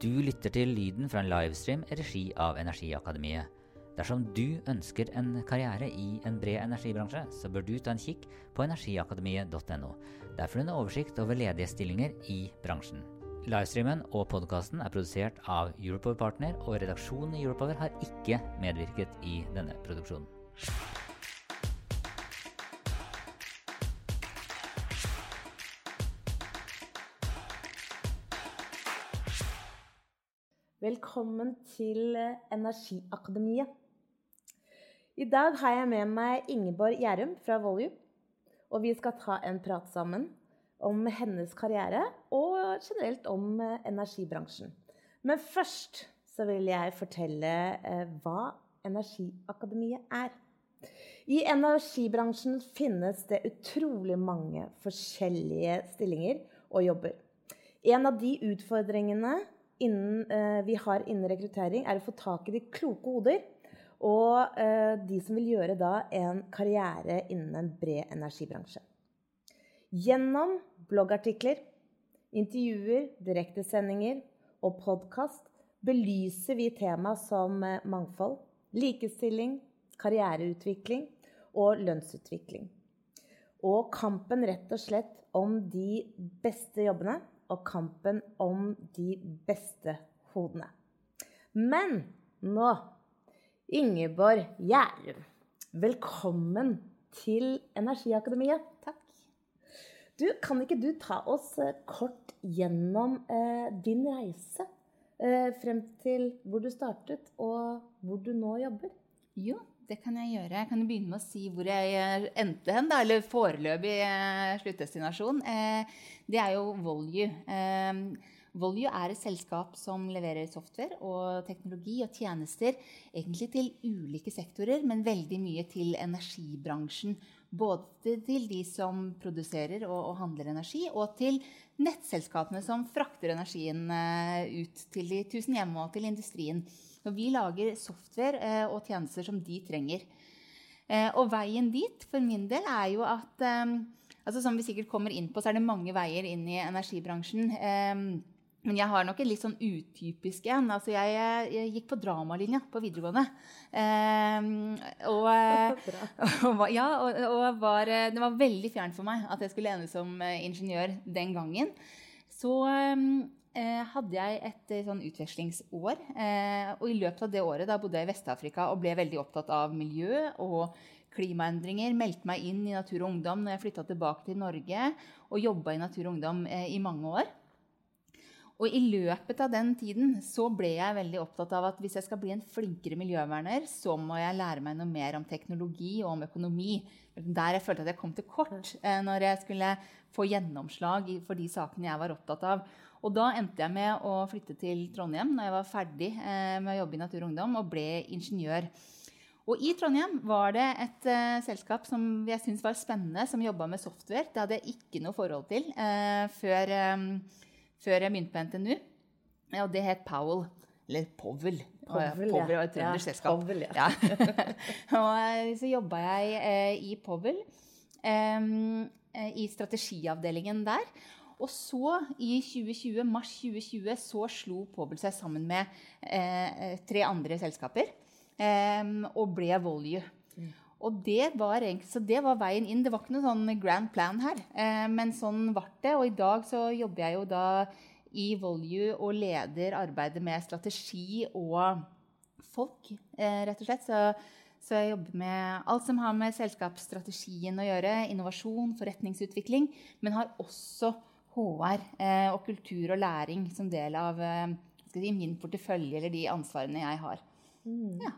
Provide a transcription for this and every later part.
Du lytter til lyden fra en livestream i regi av Energiakademiet. Dersom du ønsker en karriere i en bred energibransje, så bør du ta en kikk på energiakademiet.no. Der får du en oversikt over ledige stillinger i bransjen. Livestreamen og podkasten er produsert av Europower Partner, og redaksjonen i Europower har ikke medvirket i denne produksjonen. Velkommen til eh, Energiakademiet. I dag har jeg med meg Ingeborg Gjærum fra Volue. Og vi skal ta en prat sammen om hennes karriere og generelt om eh, energibransjen. Men først så vil jeg fortelle eh, hva Energiakademiet er. I energibransjen finnes det utrolig mange forskjellige stillinger og jobber. En av de utfordringene innen, eh, vi har innen rekruttering, er å få tak i de kloke hoder. Og eh, de som vil gjøre da en karriere innen en bred energibransje. Gjennom bloggartikler, intervjuer, direktesendinger og podkast belyser vi tema som eh, mangfold, likestilling, karriereutvikling og lønnsutvikling. Og kampen rett og slett om de beste jobbene og kampen om de beste hodene. Men nå Ingeborg Gjærum, velkommen til Energiakademiet. Takk. Du, kan ikke du ta oss eh, kort gjennom eh, din reise eh, frem til hvor du startet, og hvor du nå jobber? Jo, det kan jeg gjøre. Jeg kan begynne med å si hvor jeg eh, endte hen, eller foreløpig eh, sluttdestinasjon. Eh, det er jo Volue. Volue er et selskap som leverer software og teknologi og tjenester egentlig til ulike sektorer, men veldig mye til energibransjen. Både til de som produserer og, og handler energi, og til nettselskapene som frakter energien ut til de tusen hjem og til industrien. Så vi lager software eh, og tjenester som de trenger. Eh, og veien dit for min del er jo at eh, altså Som vi sikkert kommer inn på, så er det mange veier inn i energibransjen. Men jeg har nok en litt sånn utypisk en. Altså jeg, jeg, gikk på dramalinja på videregående. og, og, ja, og, og var, det var veldig fjernt for meg at jeg skulle ende som ingeniør den gangen. Så eh, hadde jeg et eh, sånn utvekslingsår. Eh, og i løpet av det året da bodde jeg i Vest-Afrika og ble veldig opptatt av miljø og klimaendringer. Meldte meg inn i Natur og Ungdom når jeg flytta tilbake til Norge og jobba i Natur og Ungdom eh, i mange år. Og i løpet av den tiden så ble jeg veldig opptatt av at hvis jeg skal bli en flinkere miljøverner, så må jeg lære meg noe mer om teknologi og om økonomi. Der jeg følte at jeg kom til kort eh, når jeg skulle få gjennomslag for de sakene jeg var opptatt av. Og da endte jeg med å flytte til Trondheim når jeg var ferdig eh, med å jobbe i Natur og Ungdom, og ble ingeniør. Og i Trondheim var det et uh, selskap som jeg syntes var spennende, som jobba med software. Det hadde jeg ikke noe forhold til uh, før, um, før, jeg begynte på NTNU. Og det het Powell. Eller Powell. Powell, Powell var et trøndersk ja, selskap. Powell, ja. ja. og så jobba jeg uh, i Powell. Um, I strategiavdelingen der. Og så, i 2020, mars 2020, så slo Pobel seg sammen med eh, tre andre selskaper eh, og ble Volue. Mm. Og det var, så det var veien inn. Det var ikke noe sånn grand plan her. Eh, men sånn ble det. Og i dag så jobber jeg jo da i Volue og leder arbeidet med strategi og folk, eh, rett og slett. Så, så jeg jobber med alt som har med selskapsstrategien å gjøre. Innovasjon, forretningsutvikling. Men har også HR eh, og kultur og læring som del av eh, si, min portefølje eller de ansvarene jeg har. Mm. Ja.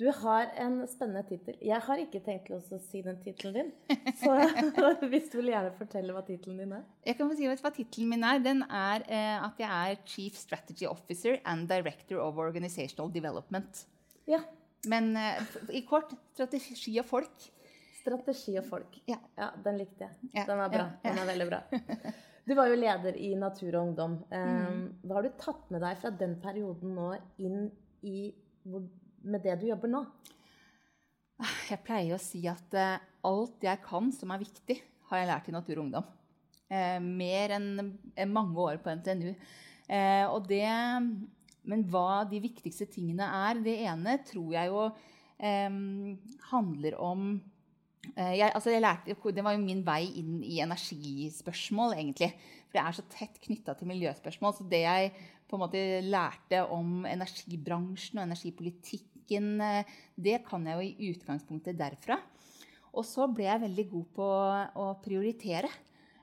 Du har en spennende tittel. Jeg har ikke tenkt til å si den tittelen din. Så hvis du vil gjerne fortelle hva tittelen din er. Jeg kan si hva tittelen min er. Den er eh, at jeg er Chief Strategy Officer and Director of Organizational Development. Ja. Men i kort strategi og folk. Strategi og folk. Ja. ja den likte jeg. Den var bra. Den er veldig bra. Du var jo leder i Natur og Ungdom. Eh, Mm. Hva har du tatt med deg fra den perioden nå inn i med det du jobber nå? Jeg pleier å si at eh, alt jeg kan som er viktig, har jeg lært i Natur og Ungdom. Eh, mer enn mange år på NTNU. Eh, og det, men hva de viktigste tingene er Det ene tror jeg jo eh, handler om jeg, altså jeg lærte, Det var jo min vei inn i energispørsmål, egentlig. For det er så tett knytta til miljøspørsmål. Så det jeg på en måte lærte om energibransjen og energipolitikken, eh, det kan jeg jo i utgangspunktet derfra. Og så ble jeg veldig god på å prioritere.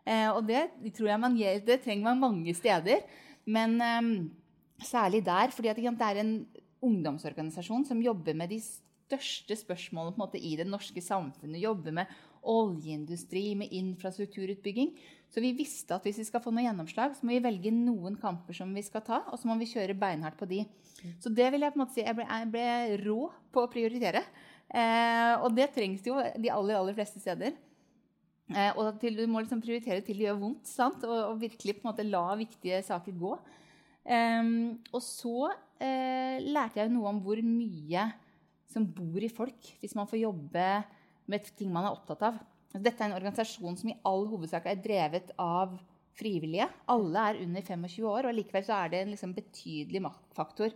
Eh, og det, tror jeg man det trenger man mange steder. Men eh, særlig der, fordi det er en ungdomsorganisasjon som jobber med de største spørsmålene måte, i det norske samfunnet. Jobbe med oljeindustri, med infrastrukturutbygging. Så vi visste at hvis vi skal få noe gjennomslag, så må vi velge noen kamper som vi skal ta, og så må vi kjøre beinhardt på de. Så det vil jeg på en måte si, jeg ble, jeg ble rå på å prioritere. Eh, og det trengs jo de aller, aller fleste steder. Eh, og til, du må liksom prioritere til det gjør vondt? Og, og virkelig på en måte la viktige saker gå. Um, og så uh, lærte jeg noe om hvor mye som bor i folk hvis man får jobbe med ting man er opptatt av. Altså, Dette er en organisasjon som i all hovedsak er drevet av frivillige. Alle er under 25 år, og likevel så er det en liksom betydelig maktfaktor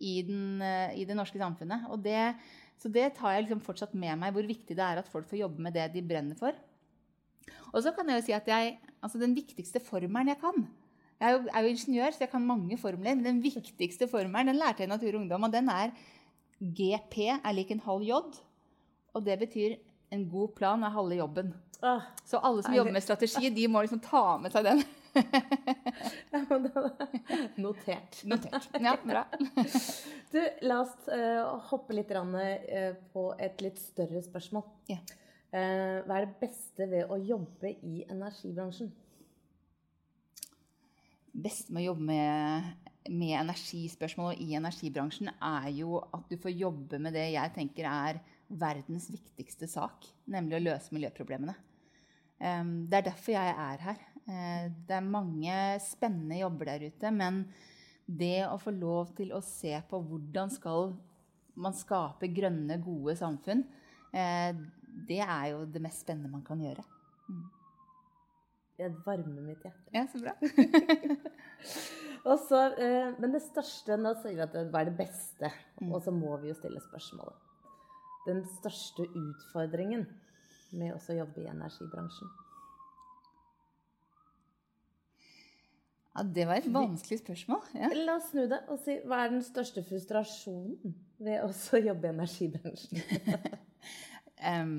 i, eh, i det norske samfunnet. Det, så det tar jeg liksom fortsatt med meg, hvor viktig det er at folk får jobbe med det de brenner for. Og så kan jeg jo si at jeg, altså den viktigste formelen jeg kan Jeg er jo, er jo ingeniør, så jeg kan mange formler. Men den viktigste formelen den lærte jeg i Natur og Ungdom, og den er GP er lik en halv J. Og det betyr en god plan er halve jobben. Ah, Så alle som Er jobber med strategi, de må liksom ta med seg den. det Notert. Notert. Ja, bra. Du, la oss uh, hoppe litt rann, uh, på et litt større spørsmål. Ja. Uh, hva er det beste ved å jobbe i energibransjen? beste med å jobbe med, med energispørsmål og i energibransjen, er jo at du får jobbe med det jeg tenker er verdens viktigste sak, nemlig å løse miljøproblemene. Det er derfor jeg er her. Eh, det er mange spennende jobber der ute, men det å få lov til å se på hvordan skal man skape grønne, gode samfunn, eh, det er jo det mest spennende man kan gjøre. Det varmer mitt hjerte. Ja, så bra. Så, eh, men det største Nå sier vi at det hva er det beste, Mm. og så må vi jo stille spørsmålet. Den største utfordringen med å jobbe i energibransjen? Ja, det var et vanskelig spørsmål. Ja. La oss snu det og si hva er den største frustrasjonen ved å jobbe i energibransjen? Em,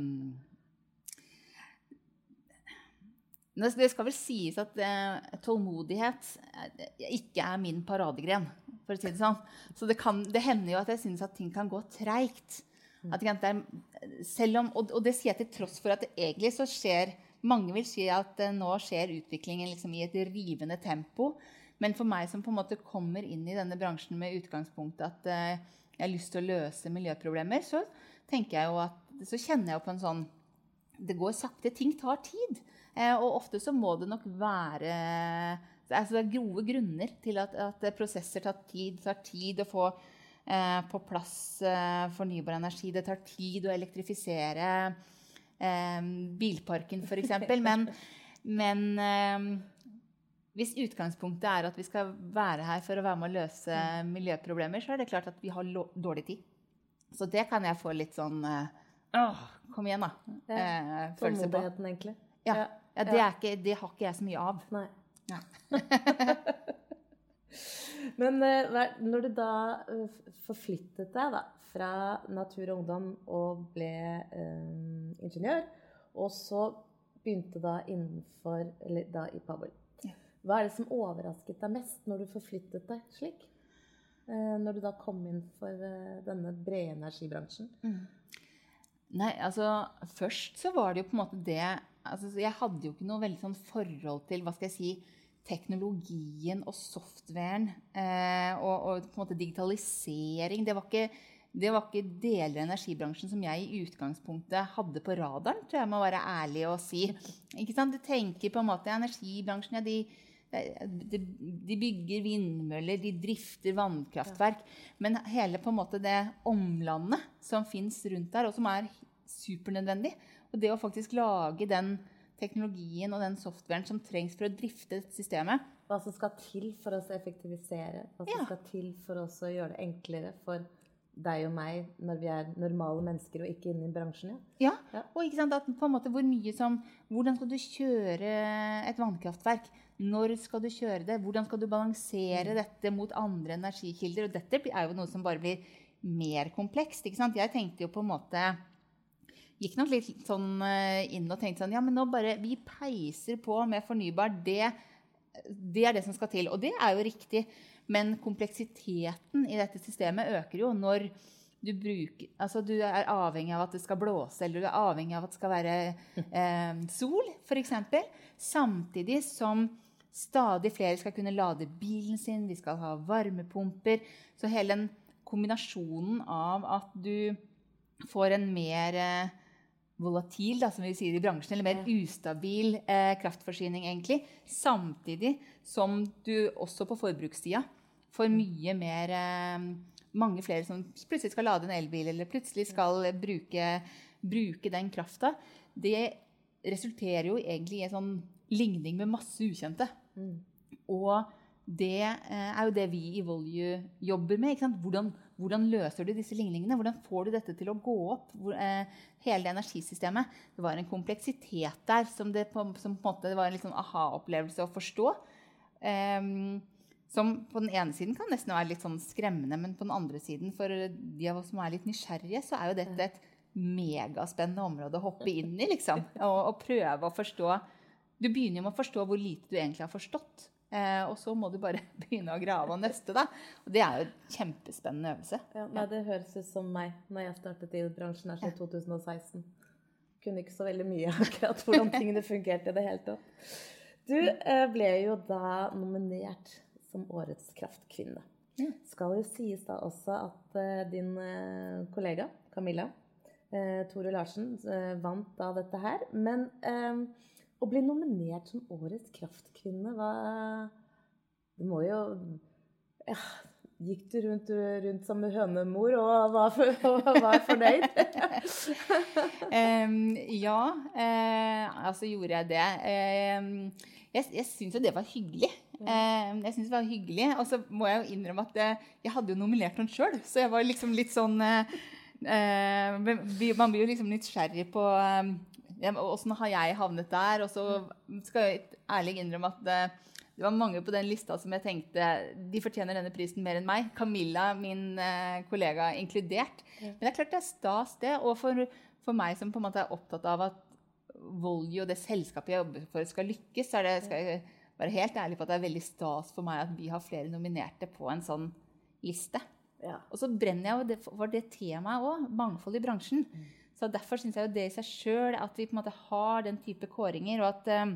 nå- det skal vel sies at eh, tålmodighet eh, ikke er min paradegren, for å si det sånn. Så det, kan, det hender jo at jeg syns at ting kan gå treigt. Om, og, og det sier jeg til tross for at det egentlig så skjer Mange vil si at eh, nå skjer utviklingen liksom i et rivende tempo. Men for meg som på en måte kommer inn i denne bransjen med utgangspunktet at eh, jeg har lyst til å løse miljøproblemer, så jeg jo at så kjenner jeg jo på en sånn Det går sakte. Ting tar tid. Eh, og ofte så må det nok være altså Det er gode grunner til at, at prosesser tar tid. Det tar tid å få eh, på plass eh, fornybar energi. Det tar tid å elektrifisere eh, bilparken, f.eks. Men, men eh, hvis utgangspunktet er at vi skal være her for å være med å løse miljøproblemer, så er det klart at vi har dårlig tid. Så det kan jeg få litt sånn eh, Åh, kom igjen, da. Eh, følelse på. Tålmodigheten, egentlig. Ja, ja, det, er ikke, det har ikke jeg så mye av. Nei. Nei. Men eh, når du da eh, forflyttet deg da, fra Natur og Ungdom og ble eh, ingeniør, og så begynte da innenfor Eller da i Powell. Hva er det som overrasket deg mest når du forflyttet deg slik? eh, når du da kom inn for eh, denne brede energibransjen? Nei, altså Først så var det jo på en måte det altså, Jeg hadde jo ikke noe veldig sånn forhold til hva skal jeg si, teknologien og softwaren eh, og, og, på en måte digitalisering. Det var, ikke, det var ikke deler av energibransjen som jeg i utgangspunktet hadde på radaren, tror jeg må være ærlig og si. Ikke sant? Du tenker på en måte energibransjen ja, de, de, bygger vindmøller, de drifter vannkraftverk. Men hele på en måte det omlandet som fins rundt der, og som er supernødvendig, og det å faktisk lage den teknologien og den softwaren som trengs for å drifte systemet. Hva som skal til for å effektivisere, hva som Ja. skal til for oss å gjøre det enklere for deg og meg når vi er normale mennesker og ikke inne i bransjen. Ja. Ja, og ikke sant, at på en måte hvor mye som Hvordan skal du kjøre et vannkraftverk? Når skal du kjøre det? Hvordan skal du balansere dette mot andre energikilder? Og dette er jo noe som bare blir mer komplekst. ikke sant? Jeg tenkte jo på en måte Gikk nok litt sånn eh, inn og tenkte sånn Ja, men nå bare Vi peiser på med fornybar. Det, det er det som skal til. Og det er jo riktig. Men kompleksiteten i dette systemet øker jo når du, bruker, altså du er avhengig av at det skal blåse, eller du er avhengig av at det skal være eh, sol, f.eks. Samtidig som stadig flere skal kunne lade bilen sin, vi skal ha varmepumper. Så hele den kombinasjonen av at du får en mer eh, volatil, da, som vi sier i bransjen, eller mer ustabil eh, kraftforsyning, egentlig. Samtidig som du også på forbrukssida får mye mer eh, Mange flere som plutselig skal lade en elbil, eller plutselig skal bruke, bruke den krafta. Det resulterer jo egentlig i en sånn ligning med masse ukjente. Og det eh, er jo det vi i Volue jobber med. Hvordan, hvordan løser du disse ligningene? Hvordan får du dette til å gå opp? Hvor, eh, hele det energisystemet. Det var en kompleksitet der som, det på, som på en måte det var en sånn aha-opplevelse å forstå. Ehm, som på den ene siden kan nesten være litt sånn skremmende, men på den andre siden, for de av oss som er litt nysgjerrige, så er jo dette et megaspennende område å hoppe inn i, liksom. Og, og prøve å forstå Du begynner jo med å forstå hvor lite du egentlig har forstått. Eh, og så må du bare begynne å grave og nøste, da. Og det er jo en kjempespennende øvelse. Ja, nei, det høres ut som meg når jeg startet i bransjen her i 2016. Kunne ikke så veldig mye akkurat hvordan tingene fungerte i det hele tatt. Du eh, ble jo da nominert som Årets kraftkvinne. Ja. Skal jo sies da også at eh, din eh, kollega Camilla eh, Tore Larsen vant da dette her. Men å bli nominert som Årets kraftkvinne, hva Det må jo ja, Gikk du rundt, rundt som hønemor og var, for, og var fornøyd? um, ja, eh, altså gjorde jeg det. Em, jeg jeg syns jo det var hyggelig. Em, jeg synes det var hyggelig, Og så må jeg jo innrømme at eh, jeg hadde jo nominert noen sjøl, så jeg var liksom litt sånn eh, eh, Man blir jo liksom nysgjerrig på åssen har jeg havnet der. Og så skal jeg ærlig innrømme at det var mange på den lista som jeg tenkte de fortjener denne prisen mer enn meg. Camilla, min kollega, inkludert. Men det er klart det er stas, det. Og for, for meg som på en måte er opptatt av at Voljo, det selskapet jeg jobber for, skal lykkes, så er det, skal jeg være helt ærlig på at det er veldig stas for meg at vi har flere nominerte på en sånn liste. Ja. Og så brenner jeg jo for det temaet òg, mangfold i bransjen. Så derfor syns jeg jo det i seg sjøl, at vi på en måte har den type kåringer, og at um,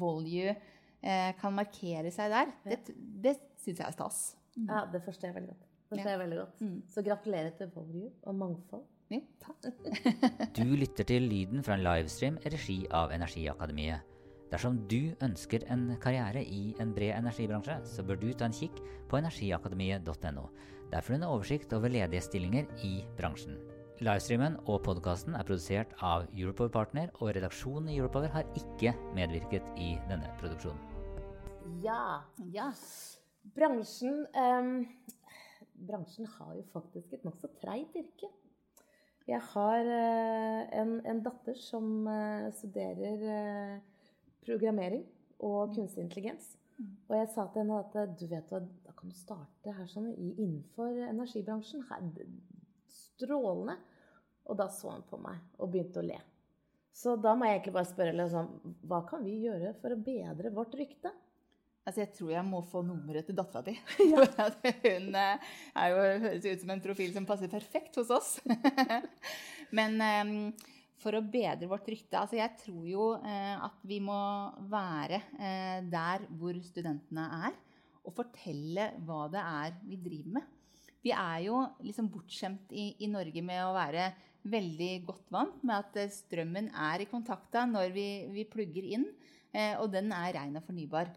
Volju eh, kan markere seg der, det, det syns jeg er stas. ja, det forstår jeg veldig godt. Det forstår jeg veldig godt. Mm. Så gratulerer til Volju og mangfold. Ja, takk. Du lytter til lyden fra en livestream i regi av Energiakademiet. Dersom du ønsker en karriere i en bred energibransje, så bør du ta en kikk på energiakademiet.no. Der får du en oversikt over ledige stillinger i bransjen. Livestreamen og podkasten er produsert av Europower Partner, og redaksjonen i Europower har ikke medvirket i denne produksjonen. Ja. Ja. Bransjen ehm, Bransjen har jo faktisk et nokså treigt yrke. Jeg har eh, en, en datter som eh, studerer eh, programmering og kunstig intelligens. Og jeg sa til henne at eh, du vet hva, da kan du starte her sånn innenfor energibransjen. Her, strålende. Og da så han på meg og begynte å le. Så da må jeg egentlig bare spørre liksom, hva kan vi gjøre for å bedre vårt rykte? Altså, jeg tror jeg må få nummeret til dattera di. Hun eh, er jo, høres ut som en profil som passer perfekt hos oss. Men um, for å bedre vårt rykte altså Jeg tror jo uh, at vi må være uh, der hvor studentene er, og fortelle hva det er vi driver med. Vi er jo liksom bortskjemt i, i Norge med å være veldig godt vant med at strømmen er i kontakta når vi, vi plugger inn, og den er rein og fornybar.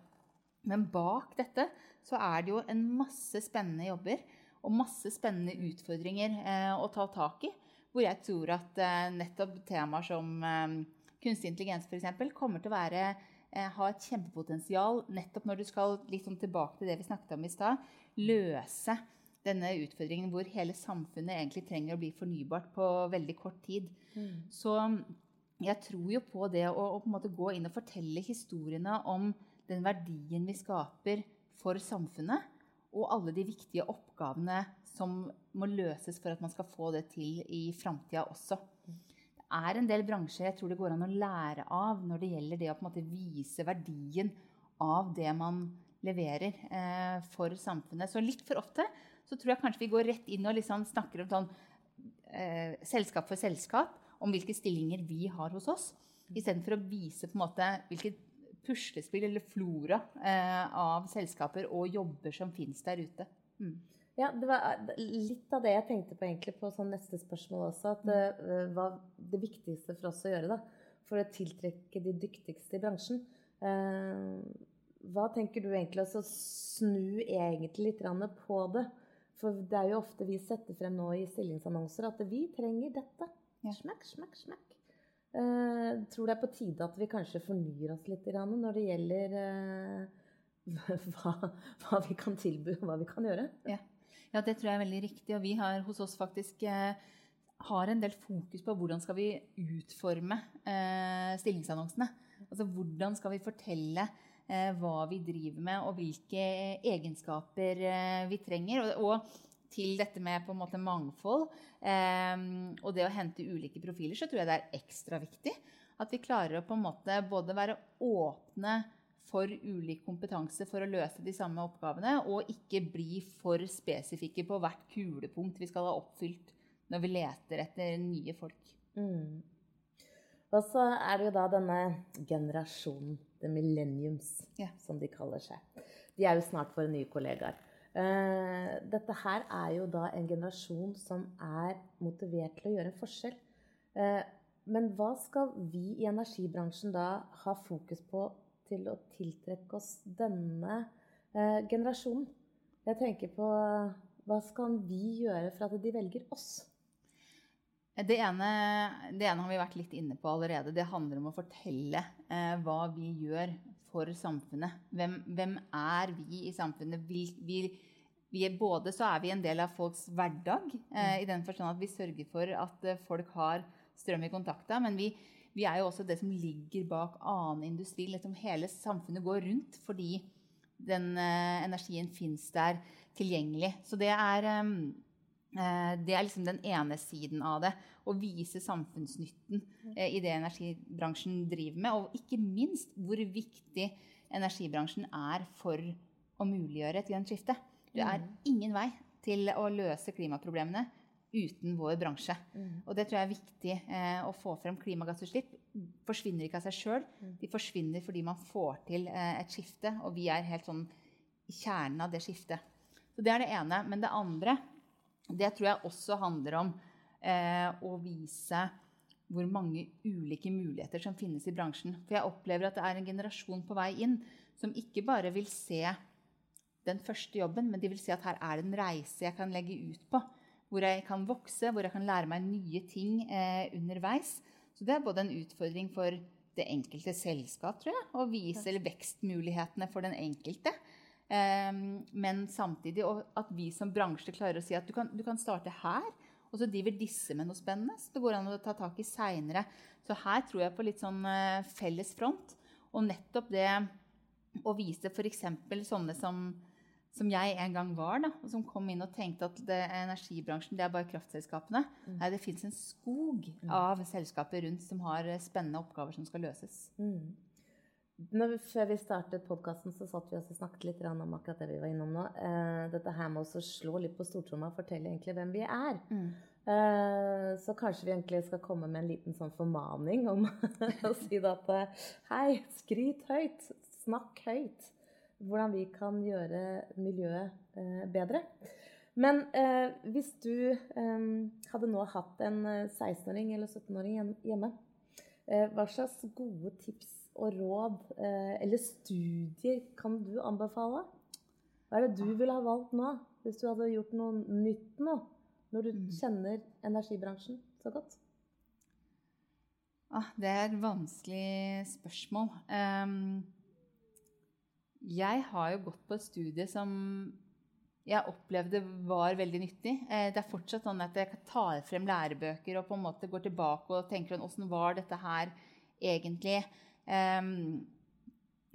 Men bak dette så er det jo en masse spennende jobber og masse spennende utfordringer eh, å ta tak i. Hvor jeg tror at eh, nettopp temaer som eh, kunstig intelligens f.eks. kommer til å være, eh, ha et kjempepotensial nettopp når du skal liksom tilbake til det vi snakket om i stad. Løse denne utfordringen hvor hele samfunnet egentlig trenger å bli fornybart på veldig kort tid. Mm. Så jeg tror jo på det å, å på gå inn og fortelle historiene om den verdien vi skaper for samfunnet, og alle de viktige oppgavene som må løses for at man skal få det til i framtida også. Det er en del bransjer jeg tror det går an å lære av når det gjelder det å vise verdien av det man leverer eh, for samfunnet. Så litt for ofte så tror jeg kanskje vi går rett inn og liksom snakker om sånn, eh, selskap for selskap, om hvilke stillinger vi har hos oss, istedenfor å vise på en måte hvilket puslespill eller flora eh, av selskaper og jobber som fins der ute. Mm. Ja, Det var eh, litt av det jeg tenkte på egentlig på sånn neste spørsmål også. At det uh, var det viktigste for oss å gjøre da, for å tiltrekke de dyktigste i bransjen. Hva tenker du egentlig å snu egentlig litt på det? For det er jo ofte vi setter frem nå i stillingsannonser at vi trenger dette. Ja. Smekk, smekk, smekk. Uh, tror det er på tide at vi kanskje fornyer oss litt når det gjelder uh, hva, hva, vi kan tilby, og hva vi kan gjøre. Ja. ja. det tror jeg er veldig riktig. Og vi har hos oss faktisk uh, har en del fokus på hvordan skal vi utforme stillingsannonsene. Altså hvordan skal vi fortelle hva vi driver med, og hvilke egenskaper vi trenger. og til dette med på en måte mangfold eh, og det å hente ulike profiler, så tror jeg det er ekstra viktig. At vi klarer å på en måte både være åpne for ulik kompetanse for å løse de samme oppgavene, og ikke bli for spesifikke på hvert kulepunkt vi skal ha oppfylt når vi leter etter nye folk. Mm. Og så er det jo da denne generasjonen, the millenniums, yeah. som de kaller seg. De er jo snart våre nye kollegaer. Eh, dette her er jo da en generasjon som er motivert til å gjøre en forskjell. Eh, men hva skal vi i energibransjen da ha fokus på til å tiltrekke oss denne eh, generasjonen? Jeg tenker på hva skal vi gjøre for at de velger oss? Det ene, det ene, har vi vært litt inne på allerede. Det handler om å fortelle eh, hva vi gjør for samfunnet. Hvem, hvem er vi i samfunnet? Vi, vi, vi er både så er vi en del av folks hverdag, eh, i den forstand at vi sørger for at eh, folk har strøm i kontakta. Men vi, vi, er jo også det som ligger bak annen industri. Liksom hele samfunnet går rundt fordi den eh, energien fins der tilgjengelig. Så det er eh, Eh, det er liksom den ene siden av det. Å vise samfunnsnytten eh, i det energibransjen driver med. Og ikke minst hvor viktig energibransjen er for å muliggjøre et grønt skifte. Det er mm. ingen vei til å løse klimaproblemene uten vår bransje. Mm. Og det tror jeg er viktig eh, å få frem. Klimagassutslipp forsvinner ikke av seg sjøl. Mm. De forsvinner fordi man får til eh, et skifte, og vi er helt sånn i kjernen av det skiftet. Så det er det ene. Men det andre det tror jeg også handler om eh, å vise hvor mange ulike muligheter som finnes i bransjen. For jeg opplever at det er en generasjon på vei inn som ikke bare vil se den første jobben, men de vil si at her er det en reise jeg kan legge ut på. Hvor jeg kan vokse, hvor jeg kan lære meg nye ting eh, underveis. Så det er både en utfordring for det enkelte selskap, tror jeg, å vise vekstmulighetene for den enkelte. Um, men samtidig at vi som bransje klarer å si at du kan, du kan starte her, og så driver disse med noe spennende så det går an å ta tak i seinere. Så her tror jeg på litt sånn uh, felles front. Og nettopp det å vise f.eks. sånne som, som jeg en gang var, da, og som kom inn og tenkte at det, energibransjen det er bare kraftselskapene. Mm. Nei, det fins en skog mm. av selskaper rundt som har spennende oppgaver som skal løses. Mm. Når vi, før vi startet podkasten, så satt vi og snakket litt om akkurat det vi var innom nå. Eh, dette her med å slå litt på stortromma og fortelle egentlig hvem vi er. Mm. Eh, så kanskje vi egentlig skal komme med en liten sånn formaning om å si at eh, Hei, skryt høyt. Snakk høyt. Hvordan vi kan gjøre miljøet eh, bedre. Men eh, hvis du eh, hadde nå hatt en 16-åring eller 17-åring hjemme, eh, hva slags gode tips og råd eh, eller studier kan du anbefale? Hva er det du ville ha valgt nå, hvis du hadde gjort noe nytt nå? Når du Mm. kjenner energibransjen så godt? Ah, det er et vanskelig spørsmål. Ehm, jeg har jo gått på et studie som jeg opplevde var veldig nyttig. Eh, det er fortsatt sånn at jeg tar frem lærebøker og på en måte går tilbake og tenker åssen var dette her egentlig. Ehm,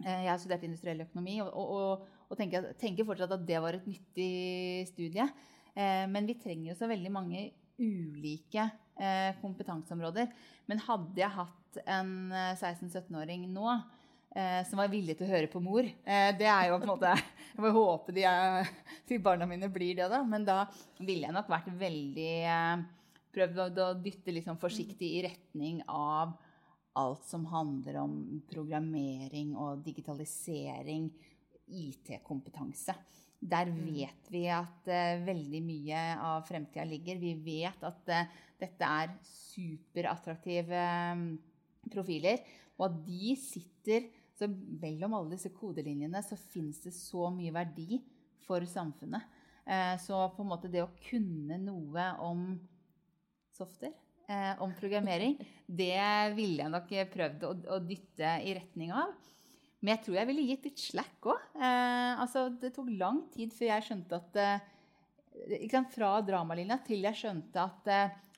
eh, jeg har studert industriell økonomi og, og, og, tenker, tenker fortsatt at det var et nyttig studie. Eh, men vi trenger jo så veldig mange ulike kompetanseområder. Men hadde jeg hatt en eh, 16-17-åring nå eh, som var villig til å høre på mor eh, Det er jo på en måte Jeg får håpe de, er, barna mine blir det, da. Men da ville jeg nok vært veldig eh, Prøvd å, å dytte liksom forsiktig i retning av alt som handler om programmering og digitalisering, IT-kompetanse. Der vet vi at uh, veldig mye av fremtida ligger. Vi vet at uh, dette er superattraktive um, profiler, og at de sitter så mellom alle disse kodelinjene så fins det så mye verdi for samfunnet. Eh, så på en måte det å kunne noe om software, eh, om programmering, det ville jeg nok prøvd å, å dytte i retning av. Men jeg tror jeg ville gitt litt slack òg. Eh, altså, det tok lang tid før jeg skjønte at sant, Fra dramalinja til jeg skjønte at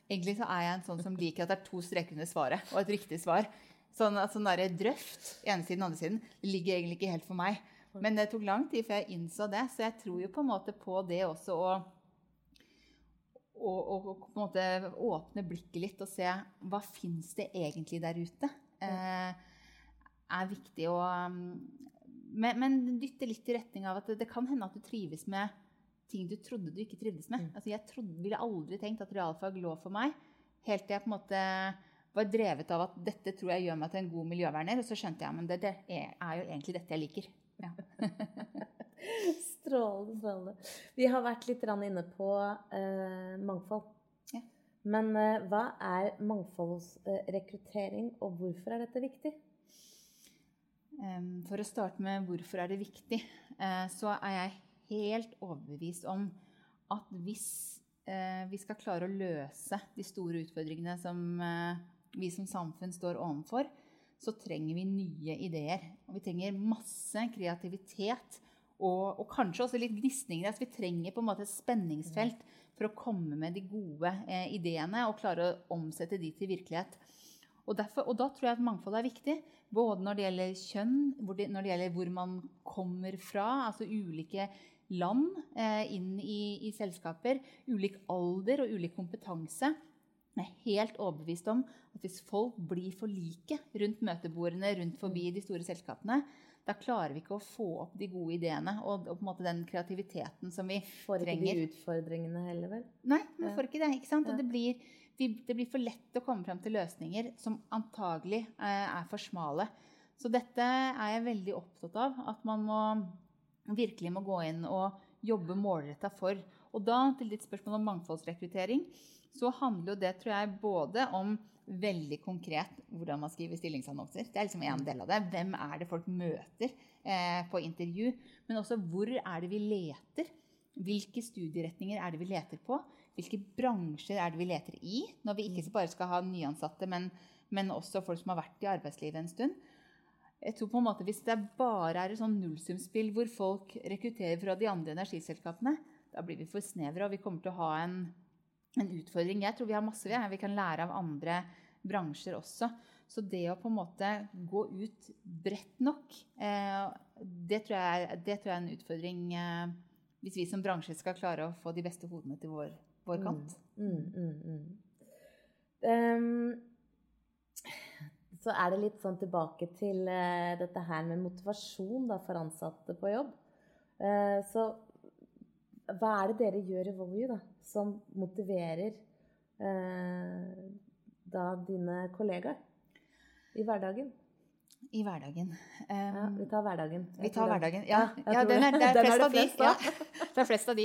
egentlig så er jeg en sånn som liker at det er to streker under svaret og et riktig svar. Sånn, at sånn derre drøft ene siden og andre siden, ligger egentlig ikke helt for meg. Men det tok lang tid før jeg innså det, så jeg tror jo på en måte på det også å og, og, på en måte åpne blikket litt og se hva fins det egentlig der ute. Eh, er viktig å um, men, men dytte litt i retning av at det, det, kan hende at du trives med ting du trodde du ikke trivdes med. Mm. Altså, jeg trodde, ville aldri tenkt at realfag lå for meg. Helt til jeg på en måte var drevet av at dette tror jeg gjør meg til en god miljøverner. Og så skjønte jeg men det, det er, jo egentlig dette jeg liker. Ja. Strålende, strålende. Vi har vært litt inne på eh, mangfold. Ja. Men eh, hva er mangfoldsrekruttering, og hvorfor er dette viktig? For å starte med hvorfor er det viktig, eh, så er jeg helt overbevist om at hvis eh, vi skal klare å løse de store utfordringene som eh, vi som samfunn står overfor, så trenger vi nye ideer. Og vi trenger masse kreativitet og, og kanskje også litt gnisninger. Altså vi trenger på en måte et spenningsfelt for å komme med de gode eh, ideene og klare å omsette de til virkelighet. Og, derfor, og, da tror jeg at mangfold er viktig. Både når det gjelder kjønn, det, når det gjelder hvor man kommer fra, altså ulike land eh, inn i, i, selskaper, ulik alder og ulik kompetanse. Jeg er helt overbevist om at hvis folk blir for like rundt møtebordene, rundt forbi de store selskapene, da klarer vi ikke å få opp de gode ideene og, og på en måte den kreativiteten som vi Får ikke de utfordringene heller, vel? Nei, man Ja. får ikke det. ikke sant? Ja. Og det blir, vi, det blir for lett å komme frem til løsninger som antagelig eh, er for smale. Så dette er jeg veldig opptatt av. At man må, virkelig må gå inn og jobbe målretta for. Og da til ditt spørsmål om mangfoldsrekruttering, så handler jo det tror jeg, både om veldig konkret hvordan man skriver stillingsannonser. Det er liksom en del av det. Hvem er det folk møter eh, på intervju? Men også hvor er det vi leter? Hvilke studieretninger er det vi leter på? Hvilke bransjer er det vi leter i? Når vi ikke bare skal ha nyansatte, men, men også folk som har vært i arbeidslivet en stund. Jeg tror på en måte Hvis det bare er et sånn nullsumspill hvor folk rekrutterer fra de andre energiselskapene, da blir vi for snevre, og vi kommer til å ha en, en utfordring. Jeg tror vi har masse vi, vi kan lære av andre bransjer også. Så det å på en måte gå ut bredt nok, eh, det, tror jeg, det, tror jeg, er en utfordring eh, hvis vi som bransje skal klare å få de beste hodene til vår, vår kant. Mm, mm, mm. Um, så er det litt sånn tilbake til eh, dette her med motivasjon da, for ansatte på jobb. Så hva er det dere gjør i Volue da, som motiverer eh, da dine kollegaer i hverdagen? I hverdagen. Ja, Um, vi tar hverdagen. Vi tar hverdagen. Ja, ja den er, det er Den flest av de. Ja, det er flest av de.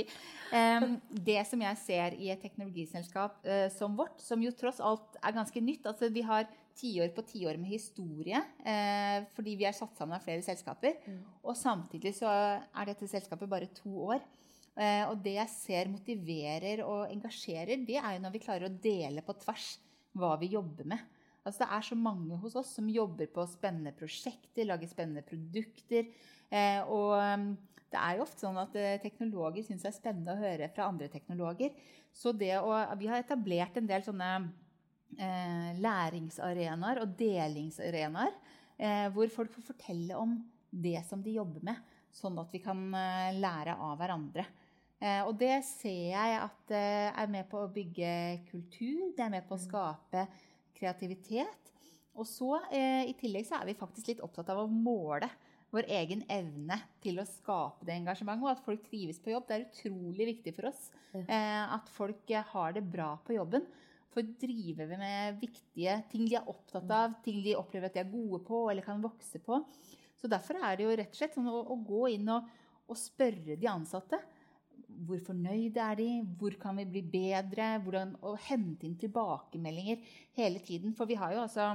Um, det som jeg ser i et teknologiselskap uh, som vårt, som jo tross alt er ganske nytt altså Vi har tiår på tiår med historie uh, fordi vi er satt sammen av flere selskaper. Mm. Og samtidig så er dette selskapet bare to år. Eh, og det jeg ser motiverer og engasjerer, det er jo når vi klarer å dele på tvers hva vi jobber med. Altså Det er så mange hos oss som jobber på spennende prosjekter, lager spennende produkter. Eh, og um, det er jo ofte sånn at eh, teknologer syns det er spennende å høre fra andre teknologer. Så det å, vi har etablert en del sånne eh, læringsarenaer og delingsarenaer eh, hvor folk får fortelle om det som de jobber med, sånn at vi kan lære av hverandre. Eh, og det ser jeg at eh, er med på å bygge kultur, det er med på å skape kreativitet. Og så eh, i tillegg så er vi faktisk litt opptatt av å måle vår egen evne til å skape det engasjementet, og at folk trives på jobb. Det er utrolig viktig for oss eh, at folk har det bra på jobben. For driver vi med viktige ting de er opptatt av, ting de opplever at de er gode på eller kan vokse på. Så derfor er det jo rett og slett sånn å, å gå inn og, og spørre de ansatte. Hvor fornøyde er de? Hvor kan vi bli bedre? Hvordan, å hente inn tilbakemeldinger hele tiden. For vi har jo altså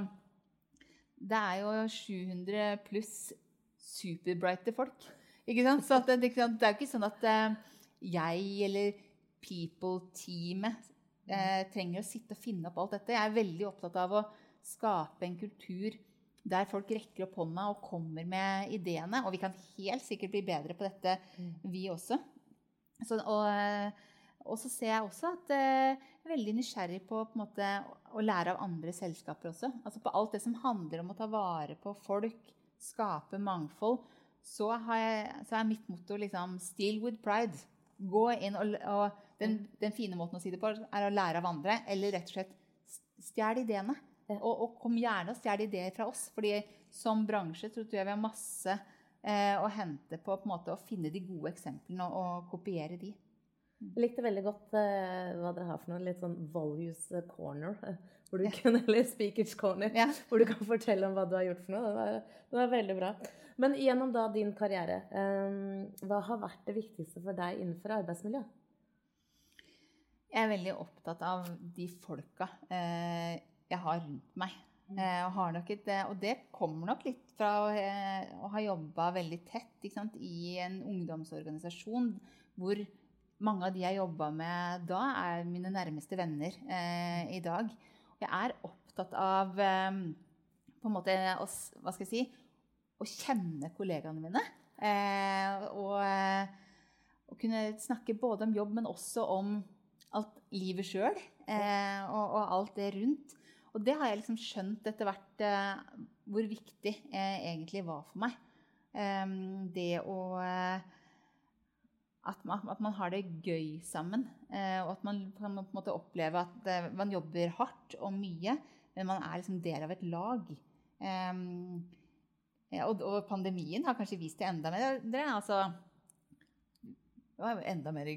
Det er jo 700 pluss superbrighte folk. Ikke sant? Så det, det er jo ikke sånn at eh, jeg eller people-teamet eh, trenger å sitte og finne opp alt dette. Jeg er veldig opptatt av å skape en kultur der folk rekker opp hånda og kommer med ideene. Og vi kan helt sikkert bli bedre på dette, vi også. Så, og, eh, og så ser jeg også at eh, jeg er veldig nysgjerrig på, på måte, å lære av andre selskaper også. Altså på alt det som handler om å ta vare på folk, skape mangfold. Så, har jeg, så er mitt motto liksom 'still with pride'. Gå inn og, og den, den fine måten å si det på er å lære av andre, eller rett og slett stjel ideene. Og, og kom gjerne og stjel ideer fra oss, fordi som bransje tror jeg vi har masse eh, å hente på, på en måte, å finne de gode eksemplene og, og kopiere de. Jeg likte veldig godt eh, hva dere har for noe. Litt sånn values corner. eh, Hvor du kunne, eller speakers corner. Ja. Hvor du kan fortelle om hva du har gjort for noe. Det var, det var veldig bra. Men gjennom da din karriere, eh, hva har vært det viktigste for deg innenfor arbeidsmiljø? Jeg er veldig opptatt av de folka eh, jeg har rundt meg. Eh, og, et, og det kommer nok litt fra å, eh, å ha jobba veldig tett sant, i en ungdomsorganisasjon hvor mange av de jeg jobba med da, er mine nærmeste venner eh, i dag. Jeg er opptatt av eh, på en måte å, hva skal jeg si, å kjenne kollegaene mine. Eh, og, eh, å kunne snakke både om jobb, men også om alt livet sjøl. Eh, og, og alt det rundt. Og det har jeg liksom skjønt etter hvert eh, hvor viktig eh, egentlig var for meg. Eh, det å eh, at, man, at man har det gøy sammen. Eh, og at man kan på en måte oppleve at eh, man jobber hardt og mye, men man er liksom del av et lag. Eh, og, og pandemien har kanskje vist det enda mer. Det altså jeg var enda mer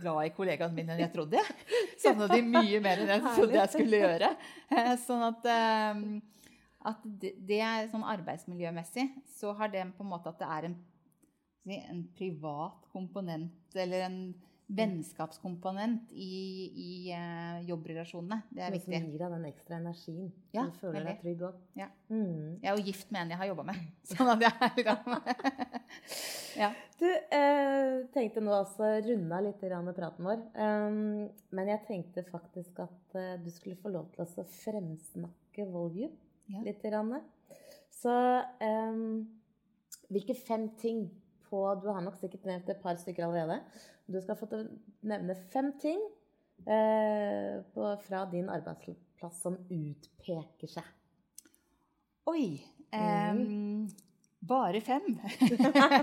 glad i kollegaene mine enn jeg trodde. Savna de mye mer enn jeg trodde jeg skulle gjøre. Eh, Sånn at, eh, at det, det er sånn arbeidsmiljømessig så har det på en måte at det er en, en privat komponent eller en vennskapskomponent i, i uh, jobbrelasjonene. Det er Noe som gir deg den ekstra energien. Ja, du føler veldig. deg trygg òg. Ja. Mm. Jeg er jo gift med en jeg har jobba med. Sånn at jeg er liksom ja. Du, eh, tenkte nå altså runde av litt grann praten vår. Um, men jeg tenkte faktisk at uh, du skulle få lov til å fremsnakke Volume Ja. litt. Grann. Så um, hvilke fem ting på Du har nok sikkert nevnt et par stykker allerede. Du skal få nevne fem ting eh, på, fra din arbeidsplass som utpeker seg. Oi. em, bare fem.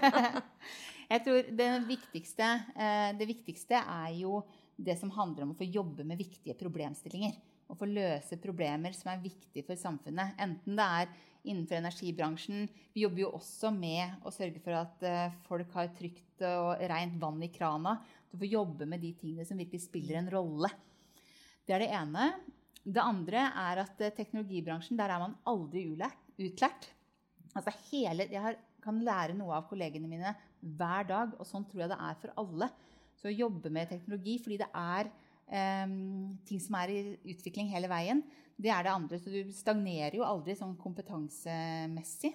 jeg tror det viktigste, eh, det viktigste er jo det som handler om å få jobbe med viktige problemstillinger. Å få løse problemer som er viktige for samfunnet. Enten det er innenfor energibransjen. Vi jobber jo også med å sørge for at eh, folk har trygt og rent vann i krana. Du får jobbe med de tingene som virkelig spiller en rolle. Det er det ene. Det andre er at eh, teknologibransjen, der er man aldri utlært. Altså hele, jeg kan lære noe av kollegene mine hver dag, og sånn tror jeg det er for alle. Så å jobbe med teknologi fordi det er um, ting som er i utvikling hele veien, det er det andre. Så du stagnerer jo aldri sånn kompetansemessig.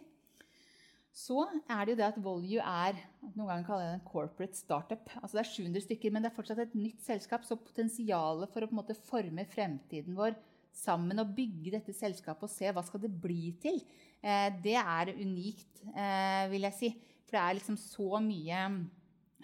Så er det jo det at Volue er noen ganger kaller jeg det en corporate startup. Altså Det er 700 stykker, men det er fortsatt et nytt selskap. Så potensialet for å på en måte forme fremtiden vår sammen og bygge dette selskapet og se hva skal det bli til, eh, det er unikt, eh, vil jeg si. For det er liksom så mye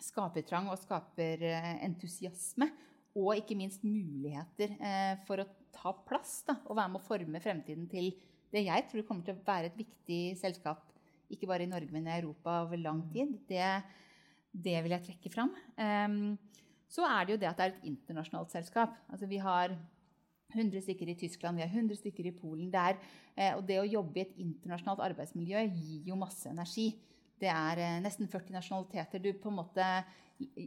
skapertrang og skaperentusiasme. Og ikke minst muligheter eh, for å ta plass da, og være med å forme fremtiden til det jeg tror kommer til å være et viktig selskap, ikke bare i Norge, men i Europa over lang tid. Det, det vil jeg trekke fram. Um, så er det jo det at det er et internasjonalt selskap. Altså vi har 100 stykker i Tyskland, vi har 100 stykker i Polen. Der, eh, og det å jobbe i et internasjonalt arbeidsmiljø gir jo masse energi. Det er eh, nesten 40 nasjonaliteter. Du på en måte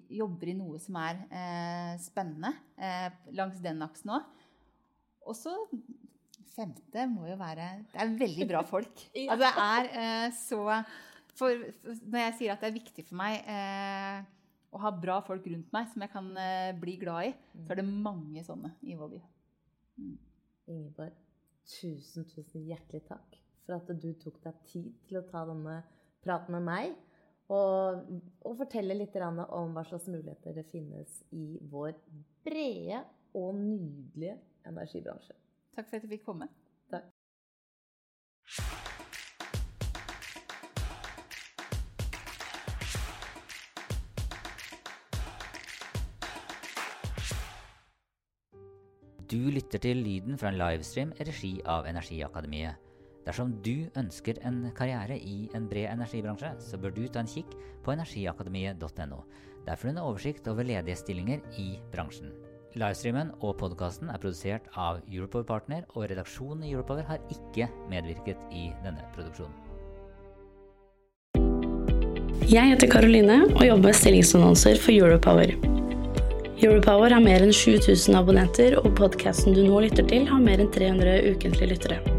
jobber i noe som er eh, spennende eh, langs den aksen òg. Og så femte må jo være Det er veldig bra folk. ja. altså, det er eh, så for, for, Når jeg sier at det er viktig for meg eh, å ha bra folk rundt meg som jeg kan eh, bli glad i, så er det mange sånne i Volue. Mm. Ingeborg, tusen, tusen hjertelig takk for at du tok deg tid til å ta denne praten med meg. Og, og fortelle litt om hva slags muligheter det finnes i vår brede og nydelige energibransje. Takk for at jeg fikk komme. Takk. Du lytter til lyden fra en livestream i regi av Energiakademiet. Dersom du ønsker en karriere i en bred energibransje, så bør du ta en kikk på energiakademiet.no. Der får du en oversikt over ledige stillinger i bransjen. Livestreamen og podkasten er produsert av Europower Partner, og redaksjonen i Europower har ikke medvirket i denne produksjonen. Jeg heter Karoline og jobber med stillingsannonser for Europower. Europower har mer enn 7000 abonnenter, og podkasten du nå lytter til, har mer enn 300 ukentlige lyttere.